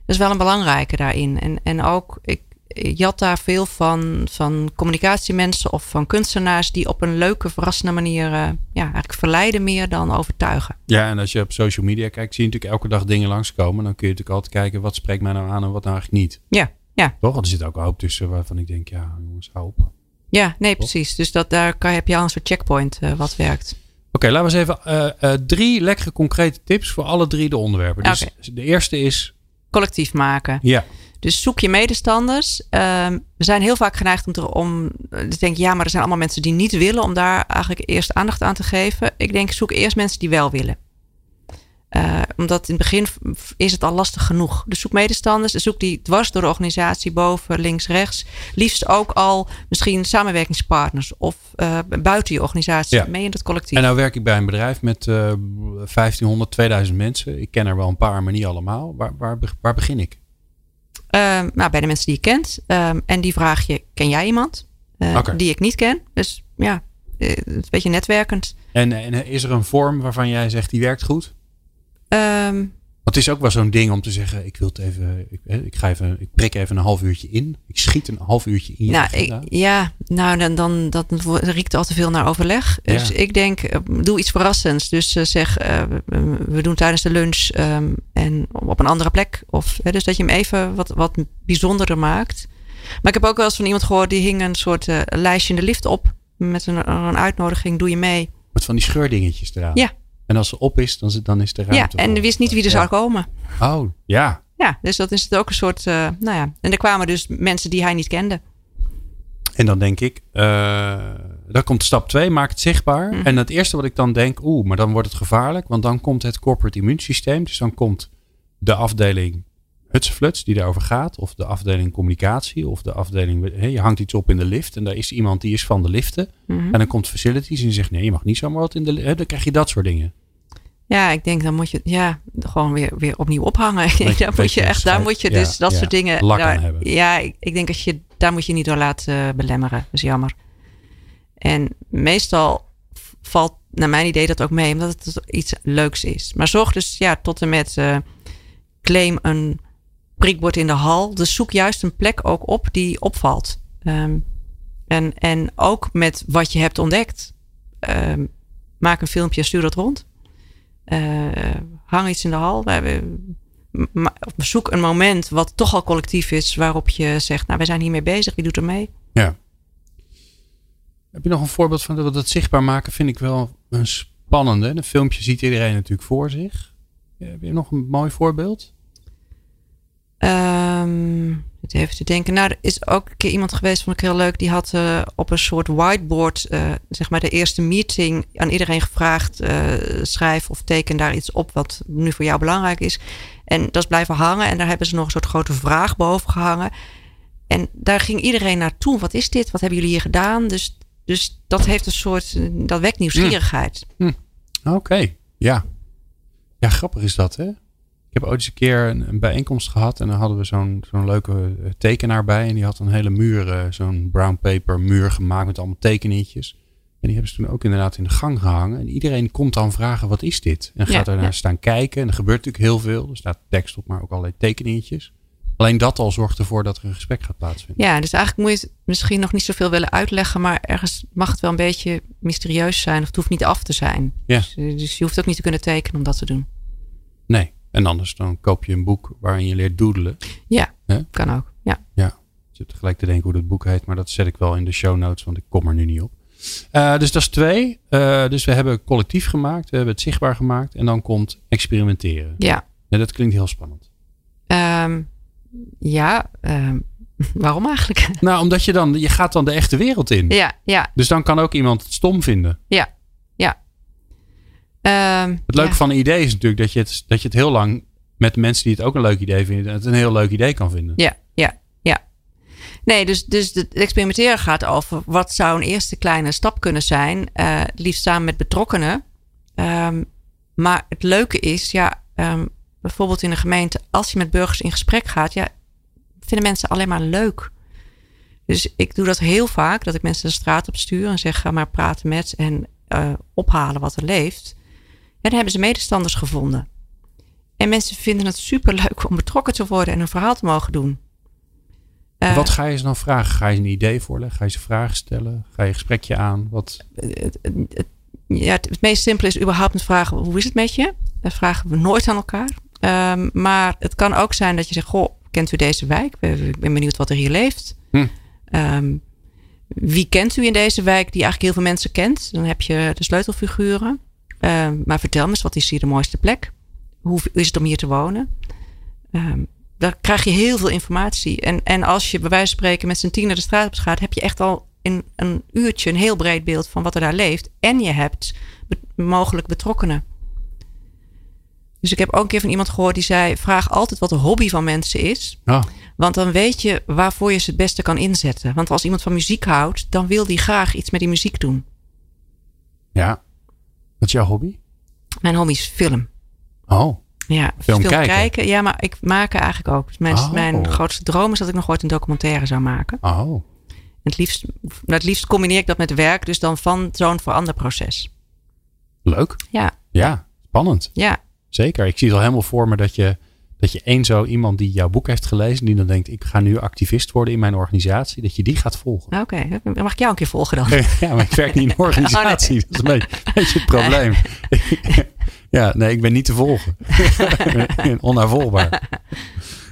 is wel een belangrijke daarin. En, en ook, ik jat daar veel van, van communicatiemensen of van kunstenaars die op een leuke, verrassende manier, uh, ja, eigenlijk verleiden meer dan overtuigen. Ja, en als je op social media kijkt, zie je natuurlijk elke dag dingen langskomen. Dan kun je natuurlijk altijd kijken, wat spreekt mij nou aan en wat nou eigenlijk niet. Ja. Ja. Toch? Want er zit ook een hoop tussen waarvan ik denk, ja, jongens, hou op. Ja, nee, Toch? precies. Dus dat, daar kan, heb je al een soort checkpoint uh, wat werkt. Oké, okay, laten we eens even uh, uh, drie lekkere concrete tips voor alle drie de onderwerpen. Dus okay. de eerste is... Collectief maken. Ja. Dus zoek je medestanders. Um, we zijn heel vaak geneigd om te, om te denken, ja, maar er zijn allemaal mensen die niet willen om daar eigenlijk eerst aandacht aan te geven. Ik denk, zoek eerst mensen die wel willen. Uh, omdat in het begin is het al lastig genoeg. Dus zoek medestanders, zoek die dwars door de organisatie, boven, links, rechts. Liefst ook al misschien samenwerkingspartners of uh, buiten je organisatie, ja. mee in het collectief. En nou werk ik bij een bedrijf met uh, 1500, 2000 mensen. Ik ken er wel een paar, maar niet allemaal. Waar, waar, waar begin ik? Uh, nou, bij de mensen die je kent. en die vraag je, ken jij iemand okay. die ik niet ken? Dus ja, een beetje netwerkend. En, en is er een vorm waarvan jij zegt, die werkt goed? Um, het is ook wel zo'n ding om te zeggen: ik wil het even, ik, ik, ga even, ik prik even een half uurtje in. Ik schiet een half uurtje in. Nou, ik, ja, nou dan, dan dat riekt al te veel naar overleg. Dus ik denk, doe iets verrassends. Dus uh, zeg, uh, we doen tijdens de lunch um, en op een andere plek. Of, uh, dus dat je hem even wat, wat bijzonderder maakt. Maar ik heb ook wel eens van iemand gehoord die hing een soort lijstje in de lift op met een, een uitnodiging: doe je mee? Met van die scheurdingetjes eraan. Ja. En als ze op is, dan, dan is de ruimte. Ja, en voor. wist niet wie er ja. zou komen. Oh, ja. Ja, dus dat is het ook een soort, uh, nou ja. En er kwamen dus mensen die hij niet kende. En dan denk ik, uh, dan komt stap 2, maak het zichtbaar. Mm. En het eerste wat ik dan denk, oeh, maar dan wordt het gevaarlijk. Want dan komt het corporate immuunsysteem. Dus dan komt de afdeling Hutsefluts die daarover gaat. Of de afdeling communicatie. Of de afdeling, hey, je hangt iets op in de lift. En daar is iemand die is van de liften. Mhm. Mm -hmm. En dan komt facilities en die zegt, nee, je mag niet zomaar wat in de lift. Dan krijg je dat soort dingen. Ja, ik denk dan moet je ja, gewoon weer, weer opnieuw ophangen. Ik denk, daar moet je echt, daar moet je dus ja, dat ja, soort dingen. Daar, hebben. Ja, ik, ik denk dat je, daar moet je niet door laten belemmeren. Dat is jammer. En meestal valt naar mijn idee dat ook mee, omdat het iets leuks is. Maar zorg dus ja, tot en met uh, claim een prikbord in de hal. Dus zoek juist een plek ook op die opvalt. Ehm, en, en ook met wat je hebt ontdekt. Ehm, maak een filmpje, stuur dat rond. Uh, hang iets in de hal. We hebben, zoek een moment wat toch al collectief is, waarop je zegt: Nou, wij zijn hiermee bezig, wie doet er mee? Ja. Heb je nog een voorbeeld van dat, dat zichtbaar maken? Vind ik wel een spannende. Een filmpje ziet iedereen natuurlijk voor zich. Heb je nog een mooi voorbeeld? Um, even te denken. Nou, er is ook een keer iemand geweest, vond ik heel leuk. Die had uh, op een soort whiteboard, uh, zeg maar de eerste meeting, aan iedereen gevraagd: uh, schrijf of teken daar iets op wat nu voor jou belangrijk is. En dat is blijven hangen. En daar hebben ze nog een soort grote vraag boven gehangen. En daar ging iedereen naartoe. Wat is dit? Wat hebben jullie hier gedaan? Dus, dus dat heeft een soort, dat wekt nieuwsgierigheid. Hm. Hm. Oké, ja. Ja, grappig is dat, hè? Ik heb ooit eens een keer een, bijeenkomst gehad en dan hadden we zo'n zo'n leuke eh, tekenaar bij. En die had een hele muur, eh, zo'n brown paper muur gemaakt met allemaal tekeningetjes. En die hebben ze toen ook inderdaad in de gang gehangen. En iedereen komt dan vragen, wat is dit? En gaat er naar staan kijken. En er gebeurt natuurlijk heel veel. Er staat tekst op, maar ook allerlei tekeningetjes. Alleen dat al zorgt ervoor dat er een gesprek gaat plaatsvinden. Ja, dus eigenlijk moet je het misschien nog niet zoveel willen uitleggen. Maar ergens mag het wel een beetje mysterieus zijn. Of het hoeft niet af te zijn. Ja. Dus, dus je hoeft ook niet te kunnen tekenen om dat te doen. Nee. En anders dan koop je een boek waarin je leert doodelen. Ja, kan ook. Ja. ja. Ik zit gelijk te denken hoe dat boek heet. Maar dat zet ik wel in de show notes. Want ik kom er nu niet op. Uh, dus dat is twee. Uh, dus we hebben collectief gemaakt. We hebben het zichtbaar gemaakt. En dan komt experimenteren. Ja. ja dat klinkt heel spannend. Um, ja, um, *laughs* waarom eigenlijk? *laughs* Nou, omdat je dan, je gaat dan de echte wereld in. Ja, ja. Dus dan kan ook iemand het stom vinden. Ja, ja. Um, het leuke ja. van een idee is natuurlijk dat je, het, dat je het heel lang met mensen die het ook een leuk idee vinden, het een heel leuk idee kan vinden. Ja, ja, ja. Nee, dus, dus het experimenteren gaat over wat zou een eerste kleine stap kunnen zijn, uh, liefst samen met betrokkenen. Um, maar het leuke is, ja, um, bijvoorbeeld in een gemeente, als je met burgers in gesprek gaat, ja, vinden mensen alleen maar leuk. Dus ik doe dat heel vaak, dat ik mensen de straat op stuur en zeg: ga maar praten met en uh, ophalen wat er leeft. En hebben ze medestanders gevonden. En mensen vinden het superleuk om betrokken te worden en een verhaal te mogen doen. Uh, wat ga je ze dan vragen? Ga je een idee voorleggen? Ga je ze vragen stellen? Ga je een gesprekje aan? Wat? Het, het, ja, het, het meest simpele is überhaupt te vragen: hoe is het met je? Dat vragen we nooit aan elkaar. Um, maar het kan ook zijn dat je zegt: Goh, kent u deze wijk? Ik ben benieuwd wat er hier leeft. Hm. Um, wie kent u in deze wijk die eigenlijk heel veel mensen kent? Dan heb je de sleutelfiguren. Uh, maar vertel me eens, wat is hier de mooiste plek? Hoe is het om hier te wonen? Um, daar krijg je heel veel informatie. En, en als je bij wijze van spreken met z'n tien naar de straat op gaat, heb je echt al in een uurtje een heel breed beeld van wat er daar leeft. En je hebt be mogelijk betrokkenen. Dus ik heb ook een keer van iemand gehoord die zei: vraag altijd wat de hobby van mensen is. Oh. Want dan weet je waarvoor je ze het beste kan inzetten. Want als iemand van muziek houdt, dan wil die graag iets met die muziek doen. Ja. Wat is jouw hobby? Mijn hobby is film. Oh. Ja, film, film kijken. kijken. Ja, maar ik maak eigenlijk ook. Dus mijn, Oh. mijn grootste droom is dat ik nog ooit een documentaire zou maken. Oh. Het liefst, het liefst combineer ik dat met werk, dus dan van zo'n veranderproces. Leuk. Ja, Ja. Spannend. ja, Zeker. Ik zie het al helemaal voor me dat je, dat je één zo iemand die jouw boek heeft gelezen, die dan denkt, ik ga nu activist worden in mijn organisatie, dat je die gaat volgen. oké. Dan mag ik jou een keer volgen dan. *laughs* Ja, maar ik werk niet in een *laughs* organisatie. Dat is een beetje, *laughs* een beetje het probleem. Ja, nee, ik ben niet te volgen. Onnavolgbaar.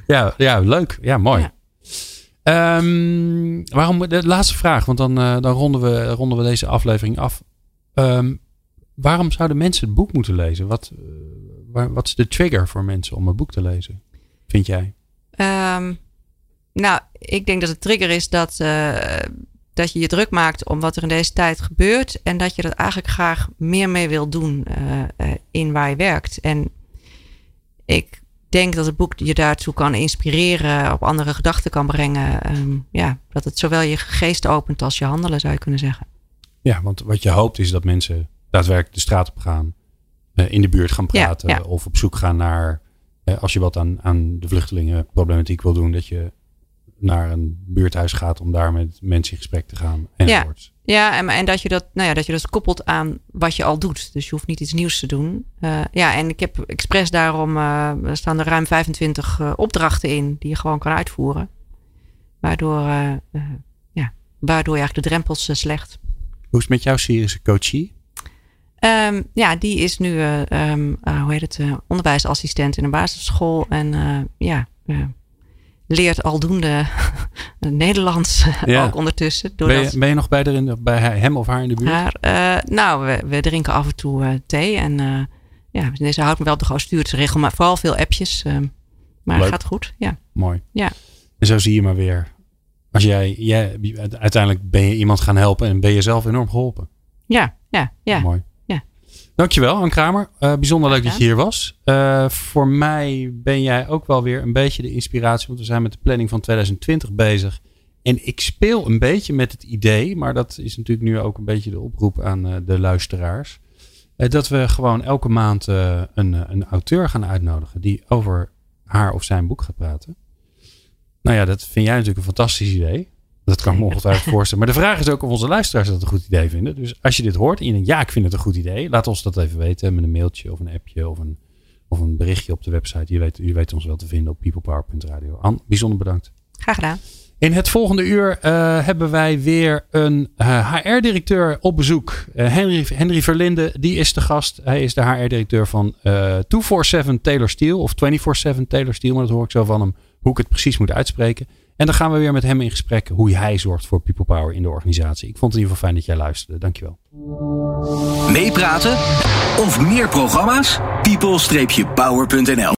Ja, ja, leuk. Ja, mooi. Ja. Ehm, waarom, de laatste vraag, want dan, eh, dan ronden, we, ronden we deze aflevering af. Ehm, waarom zouden mensen het boek moeten lezen? Wat, eh, waar, wat is de trigger voor mensen om een boek te lezen? Vind jij? Ehm, nou, ik denk dat de trigger is dat, eh, dat je je druk maakt om wat er in deze tijd gebeurt. En dat je dat eigenlijk graag meer mee wil doen eh, eh, in waar je werkt. En ik denk dat het boek je daartoe kan inspireren, op andere gedachten kan brengen. Ehm, ja, dat het zowel je geest opent als je handelen, zou je kunnen zeggen. Ja, want wat je hoopt is dat mensen daadwerkelijk de straat op gaan. Eh, in de buurt gaan Ja, praten. ja. Of op zoek gaan naar. eh, als je wat aan, aan de vluchtelingenproblematiek wil doen. Dat je naar een buurthuis gaat om daar met mensen in gesprek te gaan. Enzovoorts. Ja, en, en dat, je dat, nou ja, dat je dat koppelt aan wat je al doet. Dus je hoeft niet iets nieuws te doen. Uh, ja, en ik heb expres daarom, uh, er staan er ruim 25 uh, opdrachten in die je gewoon kan uitvoeren. Waardoor, ja, waardoor je eigenlijk de drempels slecht. Hoe is het met jouw Syrische coachie? Um, ja, die is nu, um, hoe heet het, onderwijsassistent in een basisschool. En ja, leert aldoende *laughs* Nederlands ja. ook ondertussen. Ben je, ben je, nog bij, de, bij hem of haar in de buurt? Haar, nou, we, we, drinken af en toe thee. En ja, ze houdt me wel op de stuurt. Ze regelmatig vooral veel appjes. maar het gaat goed, ja. Mooi. Ja. En zo zie je maar weer. Als jij, jij, uiteindelijk ben je iemand gaan helpen en ben je zelf enorm geholpen. Ja, ja, ja. Mooi. Dankjewel, Anne Kramer. Uh, bijzonder leuk dat je hier was. Uh, voor mij ben jij ook wel weer een beetje de inspiratie. Want we zijn met de planning van 2020 bezig. En ik speel een beetje met het idee. Maar dat is natuurlijk nu ook een beetje de oproep aan uh, de luisteraars. dat we gewoon elke maand een, een auteur gaan uitnodigen. Die over haar of zijn boek gaat praten. Nou ja, dat vind jij natuurlijk een fantastisch idee. Dat kan ik me *laughs* ongetwijfeld voorstellen. Maar de vraag is ook of onze luisteraars dat een goed idee vinden. Dus als je dit hoort en je denkt, ja, ik vind het een goed idee. Laat ons dat even weten met een mailtje of een appje of een, of een berichtje op de website. Je weet, je weet ons wel te vinden op peoplepower.radio. Anne, bijzonder bedankt. Graag gedaan. In het volgende uur uh, hebben wij weer een uh, HR-directeur op bezoek. Uh, Henry, Henry Verlinde, die is de gast. Hij is de HR-directeur van 247 Taylor Steel of 24-7 Taylor Steel. Maar dat hoor ik zo van hem hoe ik het precies moet uitspreken. En dan gaan we weer met hem in gesprek hoe hij zorgt voor people power in de organisatie. Ik vond het in ieder geval fijn dat jij luisterde. Dankjewel. Meepraten of meer programma's? people-power.nl